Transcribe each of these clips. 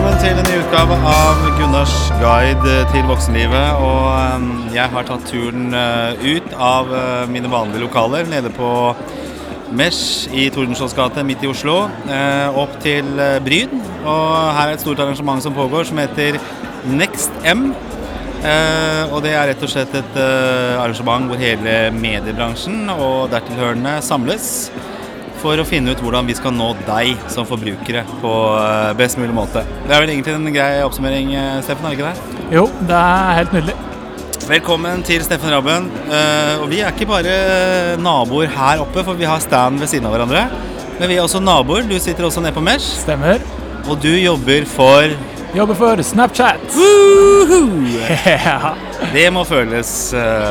Velkommen til en ny utgave av Gunnars guide til voksenlivet. Og um, jeg har tatt turen uh, ut av uh, mine vanlige lokaler nede på Mesh i Tordenskiolds gate midt i Oslo. uh, opp til Bryn. Og her er et stort arrangement som pågår som heter Next M. Og det er rett og slett et arrangement hvor hele mediebransjen og dertilhørende samles for å finne ut hvordan vi skal nå deg som forbrukere på uh, best mulig måte. Det er vel egentlig en grei oppsummering, uh, Steffen, er det ikke det? Jo, det er helt nydelig. Velkommen til Steffen Rabben. Uh, og vi er ikke bare naboer her oppe, for vi har stand ved siden av hverandre. Men vi er også naboer. Du sitter også nede på Mesh, Stemmer. og du jobber for Jobber for Snapchat. Woohoo! Ja. Det må føles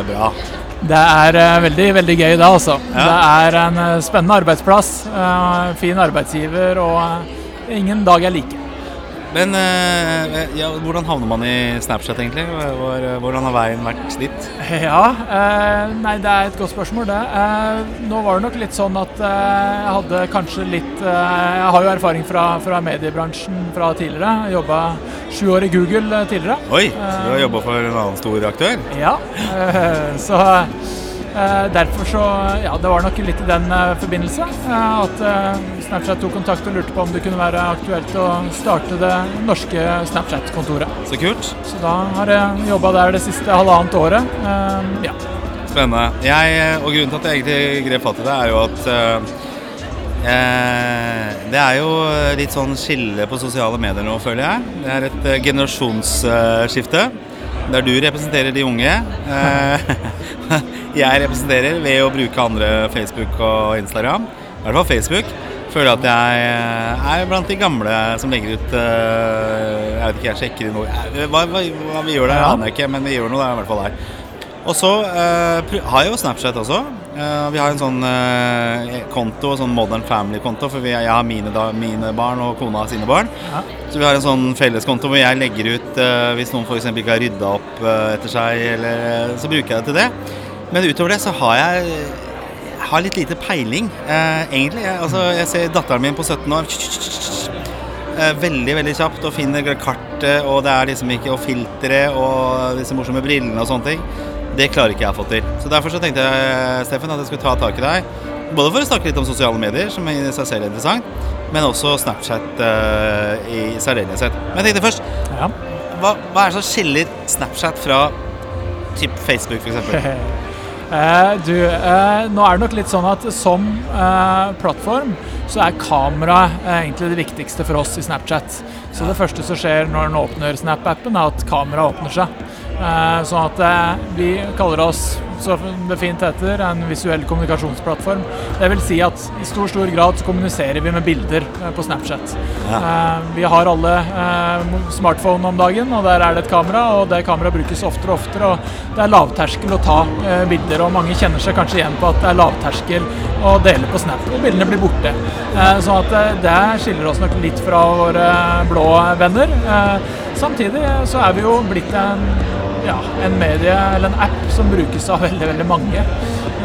bra. Det er eh, veldig, veldig gøy det, altså. Ja. Det er en eh, spennende arbeidsplass. eh, fin arbeidsgiver og ingen dag er like. Men uh, ja, hvordan havner man i Snapchat, egentlig? Hvordan har veien vært dit? Ja, eh, nei det er et godt spørsmål det. Eh, nå var det nok litt sånn at eh, jeg hadde kanskje litt eh, Jeg har jo erfaring fra, fra mediebransjen fra tidligere. Jobba sju år i Google eh, tidligere. Oi, så du har jobba for en annen stor aktør? Ja, eh, så eh, derfor så Ja, det var nok litt i den eh, forbindelse eh, at eh, Snapchat tok kontakt og lurte på om det kunne være aktuelt å starte det norske Snapchat-kontoret. Så kult. Så da har jeg jobba der det siste halvannet året. Eh, Ja. Spennende. Jeg, og grunnen til at jeg egentlig grep fatt i det, er jo at eh, eh, Det er jo litt sånn skille på sosiale medier nå, føler jeg. Det er et eh, generasjonsskifte. Der du representerer de unge. Eh, jeg representerer ved å bruke andre Facebook og Instagram. I hvert fall Facebook. Føler at jeg eh, er blant de gamle som legger ut eh, Jeg vet ikke, jeg sjekker noe Eh, Hva, hva, hva vi gjør der, aner jeg ikke, men vi gjør noe der, i hvert fall her. Og så har jeg jo Snapchat også. Eh, vi har en sånn eh, konto, sånn Modern Family-konto, for vi, jeg har mine, da, mine barn og kona har sine barn. Ja. Så vi har en sånn felleskonto hvor jeg legger ut eh, hvis noen f.eks. ikke har rydda opp etter seg, eller, så bruker jeg det til det. Men utover det så har jeg jeg har litt lite peiling, egentlig. Jeg, altså, jeg ser datteren min på 17 år veldig veldig kjapt og finner kartet, og det er liksom ikke og filteret og disse morsomme brillene og sånne ting. Det klarer ikke jeg å få til. Så Derfor så tenkte jeg Steffen, at jeg skulle ta tak i deg. Både for å snakke litt om sosiale medier, som i seg selv er interessant, men også Snapchat uh, i særdeleshet. Men jeg tenkte først, ja. hva, hva er det som skiller Snapchat fra typ Facebook, f.eks.? Eh, du, eh, nå er det nok litt sånn at som eh, plattform så er kamera egentlig det viktigste for oss i Snapchat. Så det første som skjer når den åpner Snap-appen, er at kameraet åpner seg. Eh, sånn at eh, vi kaller oss, så det fint heter, en visuell kommunikasjonsplattform. Det vil si at i stor, stor grad så kommuniserer vi med bilder eh, på Snapchat. Ja. Vi har alle smartphone om dagen, og der er det et kamera, og det kameraet brukes oftere og oftere. og Det er lavterskel å ta bilder, og mange kjenner seg kanskje igjen på at det er lavterskel å dele på Snap, og bildene blir borte. Sånn at det skiller oss nok litt fra våre blå venner. Samtidig så er vi jo blitt en, ja, en medie, eller en app, som brukes av veldig, veldig mange.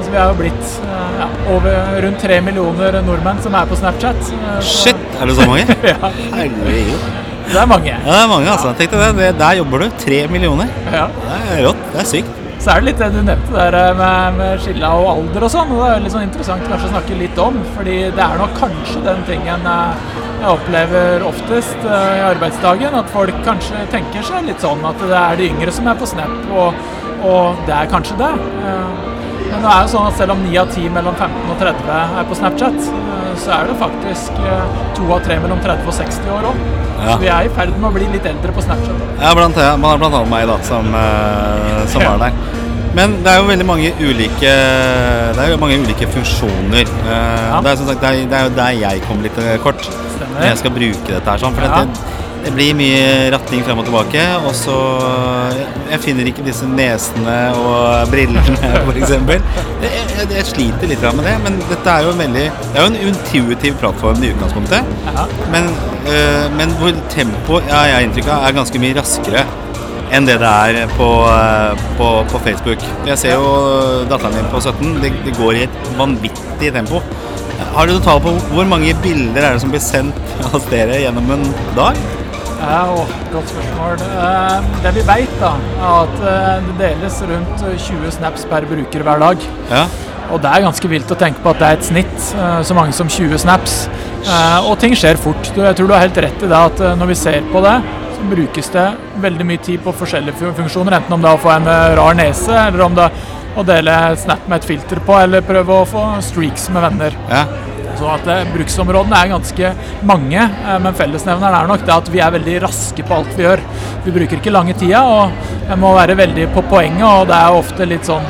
Så vi er jo blitt eh, ja, over rundt tre millioner nordmenn som er på Snapchat. Eh, Shit, er det så mange? ja, Herregud. det er mange. Ja, det er mange, altså. Tenk deg det. det. Der jobber du. Tre millioner. Ja. Det er rått. Det er sykt. Så er det litt det du nevnte der eh, med, med skilla og alder og sånn. og Det er litt sånn interessant kanskje å snakke litt om. fordi det er nok kanskje den tingen eh, jeg opplever oftest eh, i arbeidsdagen. At folk kanskje tenker seg litt sånn at det er de yngre som er på Snap, og, og det er kanskje det. Men det er jo sånn at selv om 9 av 10 mellom 15 og 30 er på Snapchat, så er det faktisk eh, to av tre mellom 30 og 60 år òg. Ja. Vi er i ferd med å bli litt eldre på Snapchat. Ja, blant, man har blant annet meg da, som, som er var der. Men det er jo veldig mange ulike Det er jo mange ulike funksjoner. Eh, Ja. det, er, som sagt, det, er, det er jo der jeg kommer litt eh, kort Stemmer. når jeg skal bruke dette her. Sånn, for Ja. det, det blir mye ratting frem og tilbake, og så jeg, finner ikke disse nesene og brillene, f.eks. Jeg, jeg, jeg sliter litt med det, men dette er jo en veldig Det er jo en intuitiv plattform i utgangspunktet. Men, øh, men hvor tempoet ja, jeg har inntrykk av er ganske mye raskere enn det det er på, øh, på, på Facebook. Jeg ser jo datteren min på 17. Det, det går i et vanvittig tempo. Har du tall på hvor mange bilder er det som blir sendt av dere gjennom en dag? Ja, å, godt spørsmål. Eh, det vi vet, da, er at eh, det deles rundt 20 snaps per bruker hver dag. Ja. Og det er ganske vilt å tenke på at det er et snitt, eh, så mange som 20 snaps. Eh, og ting skjer fort. Jeg tror du har helt rett i det at eh, når vi ser på det, brukes det veldig mye tid på forskjellige funksjoner. Enten om det er å få en eh, rar nese, eller om det er å dele snap med et filter på, eller prøve å få streaks med venner. ja. Så at eh, Bruksområdene er ganske mange, eh, men fellesnevneren er nok det at vi er veldig raske på alt vi gjør. Vi bruker ikke lange tida, og jeg må være veldig på poenget. og Det er ofte litt sånn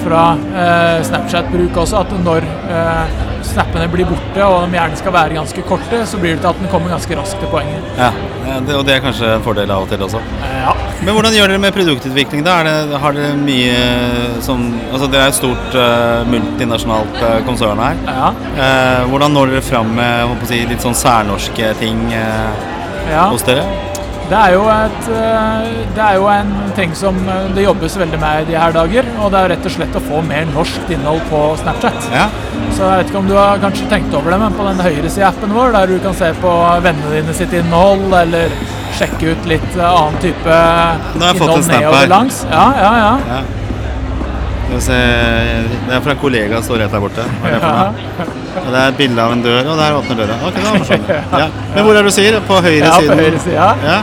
fra eh, Snapchat-bruk også at når eh, snappene blir borte og de gjerne skal være ganske korte, så blir det til at den kommer ganske raskt til poenget. ja. Det, og det er kanskje en fordel av og til også. Eh, ja. Men hvordan gjør dere med produktutvikling? da? Det, har dere mye som Altså Dere er et stort uh, multinasjonalt uh, konsern her. Ja. Uh, hvordan når dere fram med si, litt sånn særnorske ting eh, ja. hos dere? Det er, jo et, eh, det er jo en ting som eh, det jobbes veldig med i de her dager. Og det er rett og slett å få mer norsk innhold på Snapchat. Ja. Så jeg vet ikke om du har kanskje tenkt over det, men på den høyresida-appen vår, der du kan se på vennene dine sitt innhold, eller sjekke ut litt eh, annen type innhold nedover langs. Ja, ja, ja. ja. Det er fra en kollega står rett der borte. Hva er det for noe? Og det er et bilde av en dør, og der åpner døra. Ok, da jeg. Ja. Men hvor er det du sier? På høyre Ja, på siden? høyresida. Ja.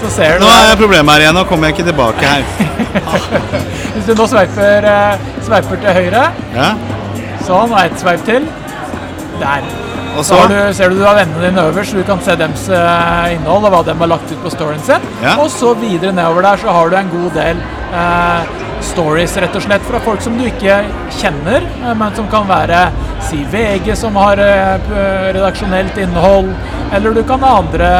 Så ser du Nå er jeg problemet her igjen. Nå kommer jeg ikke tilbake her. Hvis du nå sveiper, eh, sveiper til høyre, Ja. sånn, og ett sveip til. Der. Og Så du, ser du du har vennene dine øverst, så du kan se dems eh, innhold og hva de har lagt ut på storyen sin. Ja. Og så videre nedover der så har du en god del eh, stories rett og slett fra folk som du ikke kjenner, eh, men som kan være si VG som har eh, redaksjonelt innhold, eller du kan ha andre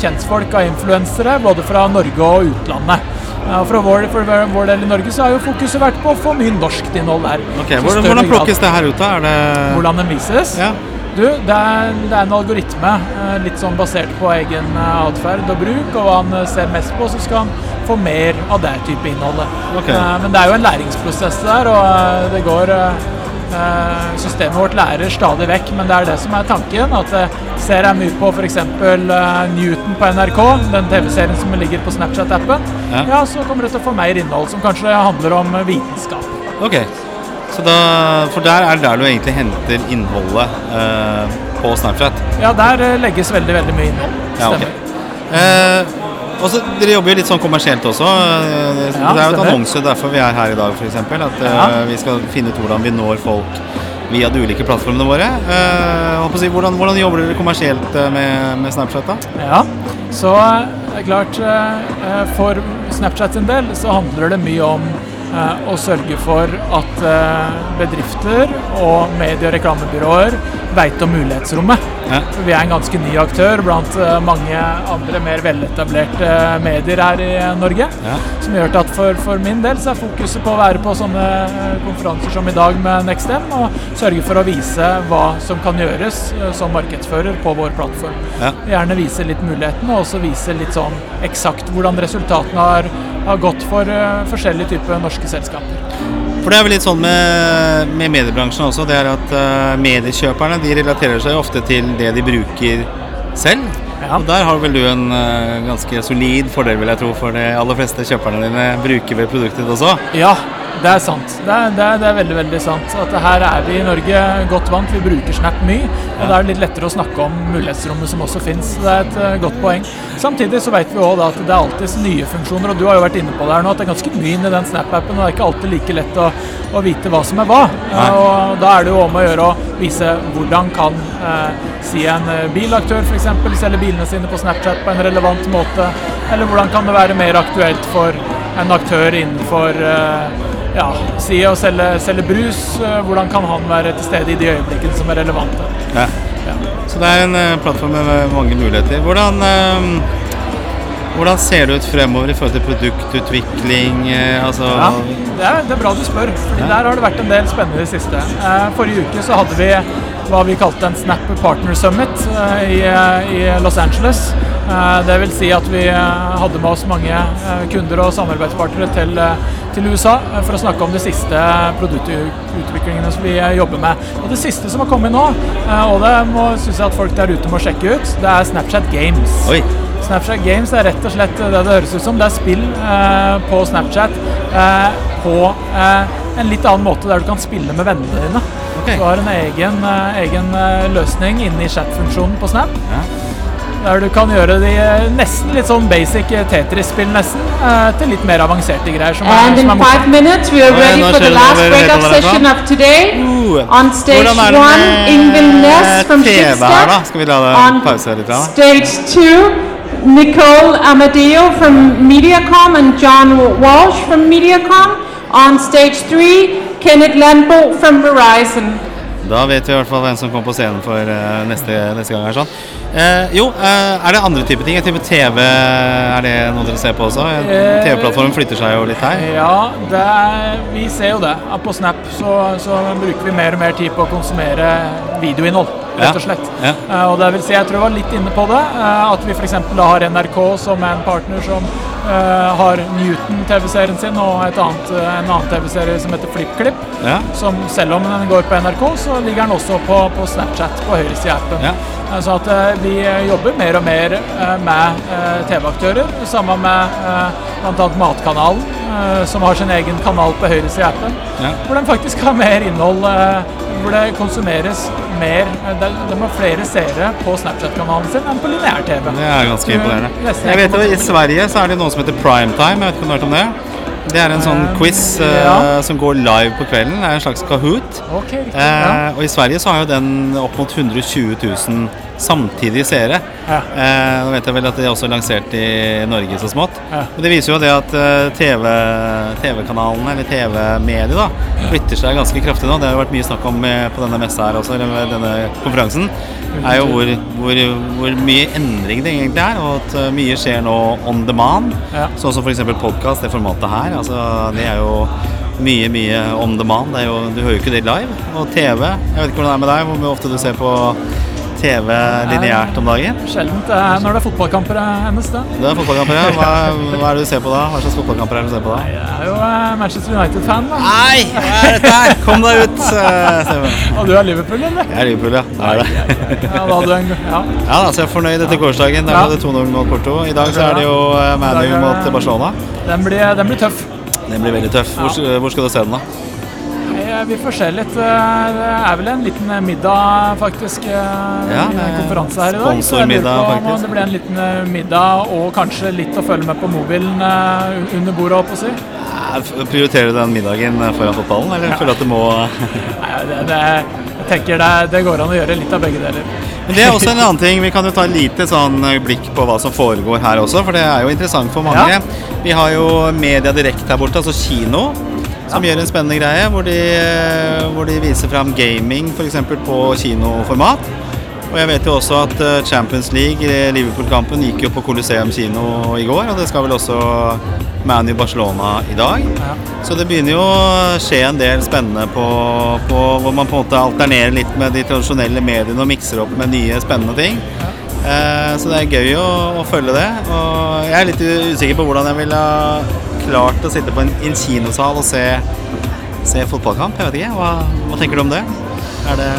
kjentfolk av influensere, både fra Norge og utlandet. Fra vår, for vår del i Norge så har jo fokuset vært på å få mye norskt innhold der. Ok, Hvordan, hvordan plukkes det her ut, da? Er det hvordan den vises? Ja. Du, det er, det er en algoritme, eh, litt sånn basert på egen eh, atferd og bruk, og hva han eh, ser mest på, så skal han få mer av det type innholdet. Ok. Eh, Men det er jo en læringsprosess der, og det går Systemet vårt lærer stadig vekk, men det er det som er tanken. At jeg ser jeg mye på f.eks. Newton på NRK, den TV-serien som ligger på Snapchat-appen, Ja. ja. så kommer det til å få mer innhold som kanskje handler om vitenskap. Ok. Så da, for der er det der du egentlig henter innholdet eh, på Snapchat? Ja, der eh, legges veldig, veldig mye innhold. Ja, okay. Eh, også, Dere jobber jo litt sånn kommersielt også. eh, det er jo et annonse derfor vi er her i dag, f.eks. At Ja. vi skal finne ut hvordan vi når folk via de ulike plattformene våre. Uh, si, hvordan, hvordan jobber dere kommersielt med, med Snapchat? da? Ja, så klart uh, For Snapchat sin del så handler det mye om eh, å sørge for at eh, bedrifter og medie- og reklamebyråer vet om mulighetsrommet. Ja. Vi er en ganske ny aktør blant eh, mange andre mer veletablerte medier her i eh, Norge. Ja. Som gjør at for, for min del så er fokuset på å være på sånne eh, konferanser som i dag med NextM, og sørge for å vise hva som kan gjøres eh, som markedsfører på vår plattform. Ja. Gjerne vise litt mulighetene, og også vise litt sånn eksakt hvordan resultatene har, har gått for eh, forskjellige typer norske selskaper. For det er vel litt sånn med, med mediebransjen også, det er at eh, mediekjøperne de relaterer seg ofte til det de bruker selv. Ja. Og der har vel du en eh, ganske solid fordel, vil jeg tro, for de aller fleste kjøperne dine bruker vel produktet også. Ja, det er sant. Det er, det er, det er veldig veldig sant. At her er vi i Norge godt vant. Vi bruker Snap mye. Og da er det litt lettere å snakke om mulighetsrommet som også fins. Det er et uh, godt poeng. Samtidig så vet vi òg at det er alltids nye funksjoner, og du har jo vært inne på det her nå, at det er ganske mye inn i den Snap-appen, og det er ikke alltid like lett å, å vite hva som er hva. Eh, og da er det jo om å gjøre å vise hvordan kan uh, si en eh, bilaktør f.eks. selge bilene sine på Snapchat på en relevant måte, eller hvordan kan det være mer aktuelt for en aktør innenfor ja, si å selge, selge brus, eh, hvordan kan han være til stede i de øyeblikkene som er relevante. Ja. Ja. Så det er en uh, plattform med mange muligheter. Hvordan, uh, hvordan ser det ut fremover i forhold til produktutvikling? Uh, altså, Ja, det er, det er bra du spør, for der har det vært en del spennende i det siste. Eh, forrige uke så hadde vi hva vi kalte en Snap Partner Summit eh, i, i Los Angeles. Eh, det vil si at vi eh, hadde med oss mange eh, kunder og samarbeidspartnere til, eh, til USA eh, for å snakke om de siste produktutviklingene som vi eh, jobber med. Og det siste som har kommet nå, eh, og det syns jeg at folk der ute må sjekke ut, det er Snapchat Games. Oi. Snapchat Games er rett og slett det det høres ut som. Det er spill eh, på Snapchat eh, på eh, en litt annen måte, der du kan spille med vennene dine. Okay. Du har en egen, egen løsning inne i chat-funksjonen på Snap. Ja. Der du kan gjøre de eh, nesten litt sånn basic eh, Tetris-spill nesten, eh, til litt mer avanserte greier. Som er, And som in er five minutes, we are ready for the last breakup session of today. Uh, On stage one, Ingvild Ness from? Schibsted. Skal vi la det On pause litt? Da? stage two, Nicole Amadeo from Mediacom and John Walsh from Mediacom. On stage three, Kenneth Lambo from Verizon. Da vet vi i hvert fall hvem som kommer på scenen for neste, neste gang. her sånn. Eh, jo, eh, er det andre typer ting? Type TV, er det noe dere ser på også? Eh, TV-plattformen flytter seg jo litt her. Ja, det er, vi ser jo det. På Snap så, så bruker vi mer og mer tid på å konsumere videoinnhold, rett og slett. ja. Eh, og det vil si, jeg tror jeg var litt inne på det. eh, at vi f.eks. har NRK som en partner som eh, har Newton-TV-serien sin og et annet, eh, en annen TV-serie som heter FlippKlipp. Ja. Som selv om den går på NRK, så ligger den også på, på Snapchat på høyresida i appen. Ja. Eh, Så at eh, vi jobber mer og mer med TV-aktører. Sammen med bl.a. Matkanalen, som har sin egen kanal på høyresida i appen. Ja. Hvor den faktisk har mer innhold, hvor det konsumeres mer Det, De, de har flere seere på Snapchat-kanalen sin enn på lineær-TV. Det er ganske imponerende. Jeg vet jo, I Sverige så er det noe som heter primetime. Jeg vet ikke om du har hørt om det? Det er en sånn Eh, quiz uh, ja. som går live på kvelden. Det er en slags Kahoot. Okay, riktig. Eh, ja. og i Sverige så har jo den opp mot 120 000 samtidige seere. Ja. Eh, nå vet jeg vel at de er også lansert i Norge så smått. Ja. Og det viser jo det at eh, TV, TV-kanalene, eller TV-mediet, da, flytter seg ganske kraftig nå. Det har jo vært mye snakk om eh, på denne messa her også, eller denne konferansen, er jo hvor, hvor, hvor mye endring det egentlig er, og at eh, mye skjer nå on demand. Ja. Sånn som f.eks. podkast, det formatet her. Altså, det er jo mye, mye on demand. Det er jo, du hører jo ikke det live. Og TV, jeg vet ikke hvordan det er med deg, hvor ofte du ser på TV lineært om dagen? Det er når det er fotballkamper hennes, det. Det er fotballkamper, ja. Hva, hva er det du ser på da? Hva slags fotballkamper er det du ser på da? Jeg er jo eh, Manchester United-fan, da. Nei, hva er dette her? Kom deg ut, eh, Og du er Liverpool, eller? Jeg er Liverpool, ja. Det er det. Ja, da hadde du en Ja. Ja, da, så jeg er fornøyd etter gårsdagen. Der ble det 2-0 mot Porto. I dag så er det jo eh, ManU mot Barcelona. Den blir, den blir tøff. Den blir veldig tøff. Hvor, hvor skal du se den, da? Eh, Vi får se litt. eh, Det er vel en liten eh, middag, faktisk. Ja, er konferanse her i dag. Sponsormiddag, faktisk. Det blir en liten middag og kanskje litt å følge med på mobilen under bordet, holdt på å si. Prioriterer du den middagen foran fotballen, eller føler du at du må Nei, det, det, jeg tenker det, det går an å gjøre litt av begge deler. Men det er også en annen ting. Vi kan jo ta et lite sånn blikk på hva som foregår her også, for det er jo interessant for mange. Ja. Vi har jo Media Direkt her borte, altså kino, som gjør en spennende greie. Hvor de, hvor de viser fram gaming f.eks. på kinoformat. Og jeg vet jo også at eh, Champions League, eh, Liverpool-kampen, gikk jo på Colosseum kino i går. Og det skal vel også ManU Barcelona i dag. Ja. Så det begynner jo å skje en del spennende på, på hvor man på en måte alternerer litt med de tradisjonelle mediene og mikser opp med nye spennende ting. Eh, så det er gøy å, å følge det. Og jeg er litt usikker på hvordan jeg ville ha klart å sitte på en, en kinosal og se, se fotballkamp. Jeg vet ikke. Hva, hva tenker du om det? Er det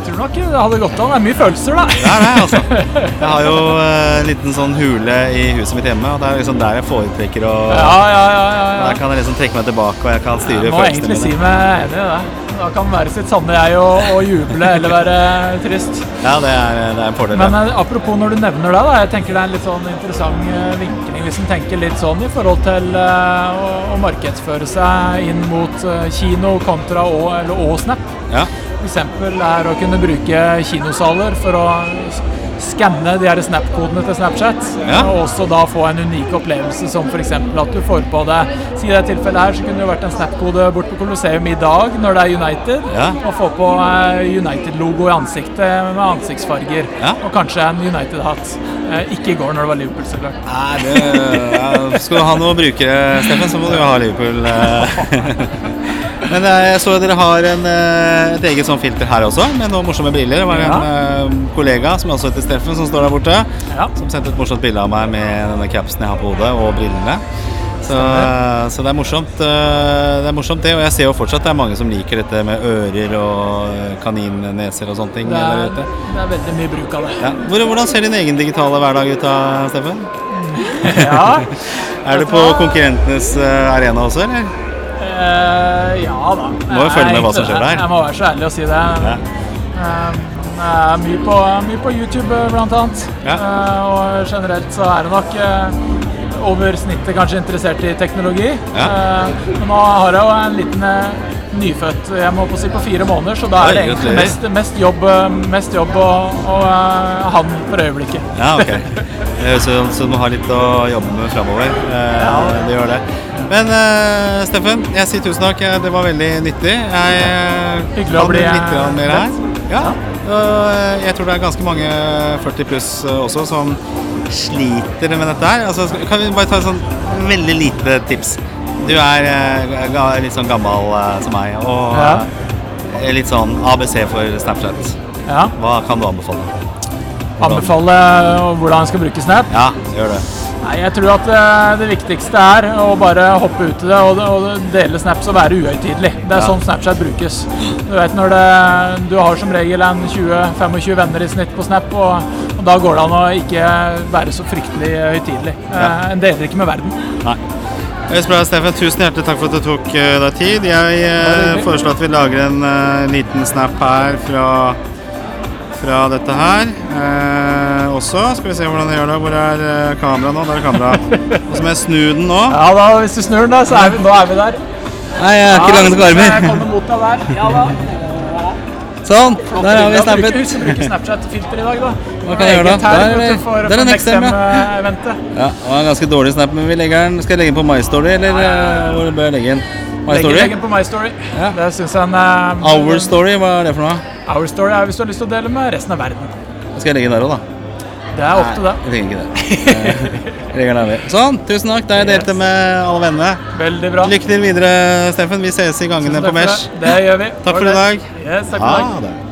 Jeg tror nok det hadde gått an. Det er mye følelser, da. Det er det, altså. Jeg har jo eh, en liten sånn hule i huset mitt hjemme, og det er liksom der jeg foretrekker å Ja, ja, ja. ja, ja. Der kan jeg liksom trekke meg tilbake, og jeg kan styre følelsene. Jeg må egentlig si meg enig i det. Da kan man være sitt sanne jeg og, og juble eller være trist. Ja, det er, det er en fordel. Men det. eh, apropos når du nevner det, da, jeg tenker det er en litt sånn interessant eh, vinkling hvis en tenker litt sånn i forhold til uh, å, å markedsføre seg inn mot uh, kino kontra og, eller, og Snap. Ja. F.eks. er å kunne bruke kinosaler for å skanne de her Snap-kodene til Snapchat. Ja. Og også da få en unik opplevelse som f.eks. at du får på deg Si i det tilfellet her så kunne det vært en Snap-kode bort på Colosseum i dag når det er United. Ja. Og få på eh, United-logo i ansiktet med ansiktsfarger. Ja. Og kanskje en United-hatt. Eh, ikke i går når det var Liverpool, så klart. Nei, det, skal du ha noe brukere, Steffen, så må du jo ha Liverpool. Men eh, jeg så dere har en, eh, et eget sånn filter her også, med noen morsomme briller. Det var en eh, kollega som også heter Steffen, som står der borte. Ja. Som sendte et morsomt bilde av meg med denne capsen jeg har på hodet, og brillene. Så, så det er morsomt, det er morsomt det. Og jeg ser jo fortsatt det er mange som liker dette med ører og kaninneser og sånne ting. Det er, det er veldig mye bruk av det. Ja. Hvor- Hvordan ser din egen digitale hverdag ut da, Steffen? Ja, Er du på konkurrentenes eh, arena også, eller? Eh, ja da. Må jo følge med hva som skjer der. Jeg må være så ærlig å si det. Ja. Eh, er mye på, mye på YouTube, eh, blant annet. Ja. Eh, og generelt så er det nok eh, over snittet kanskje interessert i teknologi. Ja. Eh, men nå har jeg jo en liten eh, nyfødt jeg må på si på fire måneder, så da er det egentlig mest, mest jobb, eh, mest jobb og, og eh, han for øyeblikket. Ja, ok. Det høres ut som du har litt å jobbe med framover. Eh, Ja. Det gjør det. Men uh, Steffen, jeg sier tusen takk. Eh, Det var veldig nyttig. Jeg eh, Hyggelig kan litt grann mer her. Ja. Og eh, jeg tror det er ganske mange 40 pluss eh, også som sliter med dette her. Altså, kan vi bare ta et sånn veldig lite tips? Du er eh, litt sånn gammel eh, som meg, og Ja. eh, litt sånn ABC for Snapchat. Ja. Hva kan du anbefale? Anbefale hvordan en skal bruke Snap. Ja, gjør det. Nei, Jeg tror at eh, det viktigste er å bare hoppe ut i det og, dele snaps og være uhøytidelig. Det er Ja. sånn Snapchat brukes. Du vet når det, du har som regel en 20-25 venner i snitt på Snap, og, og da går det an å ikke være så fryktelig høytidelig. Eh, Ja. En deler ikke med verden. Nei. Deg, Steffen, Tusen hjertelig takk for at du tok eh, deg tid. Jeg eh, foreslår at vi lager en eh, liten snap her fra, fra dette her. Eh, også. Skal vi se hvordan jeg gjør det. Hvor er eh, kameraet nå? Der er kameraet. Og så må jeg snu den nå. Ja da, Hvis du snur den, da, så er vi, nå er vi der. Nei, jeg har ikke lange nok Jeg armer. kommer mot deg der. Ja da. Sånn. Der har vi snappet. Du Bruker- Snapchat-filter i dag, da. Hva kan jeg gjøre da? Der er der er en XM, ja. Ja, det var en ganske dårlig snap, men vi legger den. Skal jeg legge den på My Story, eller eh, hvor bør jeg legge den? My Legger, Story? den på My Story. Ja. Det syns jeg en eh, Our Story, hva er det for noe? Our Story er hvis du har lyst til å dele med resten av verden. Skal jeg legge den der òg, da? Det er opp til deg. Jeg trenger ikke det. Jeg legger den der. Sånn, tusen takk. Da jeg delt det med alle vennene. Veldig bra. Lykke til videre, Steffen. Vi ses i gangene på Mesh. det. Det gjør vi. Takk for i dag. Yes, takk for i dag. Det.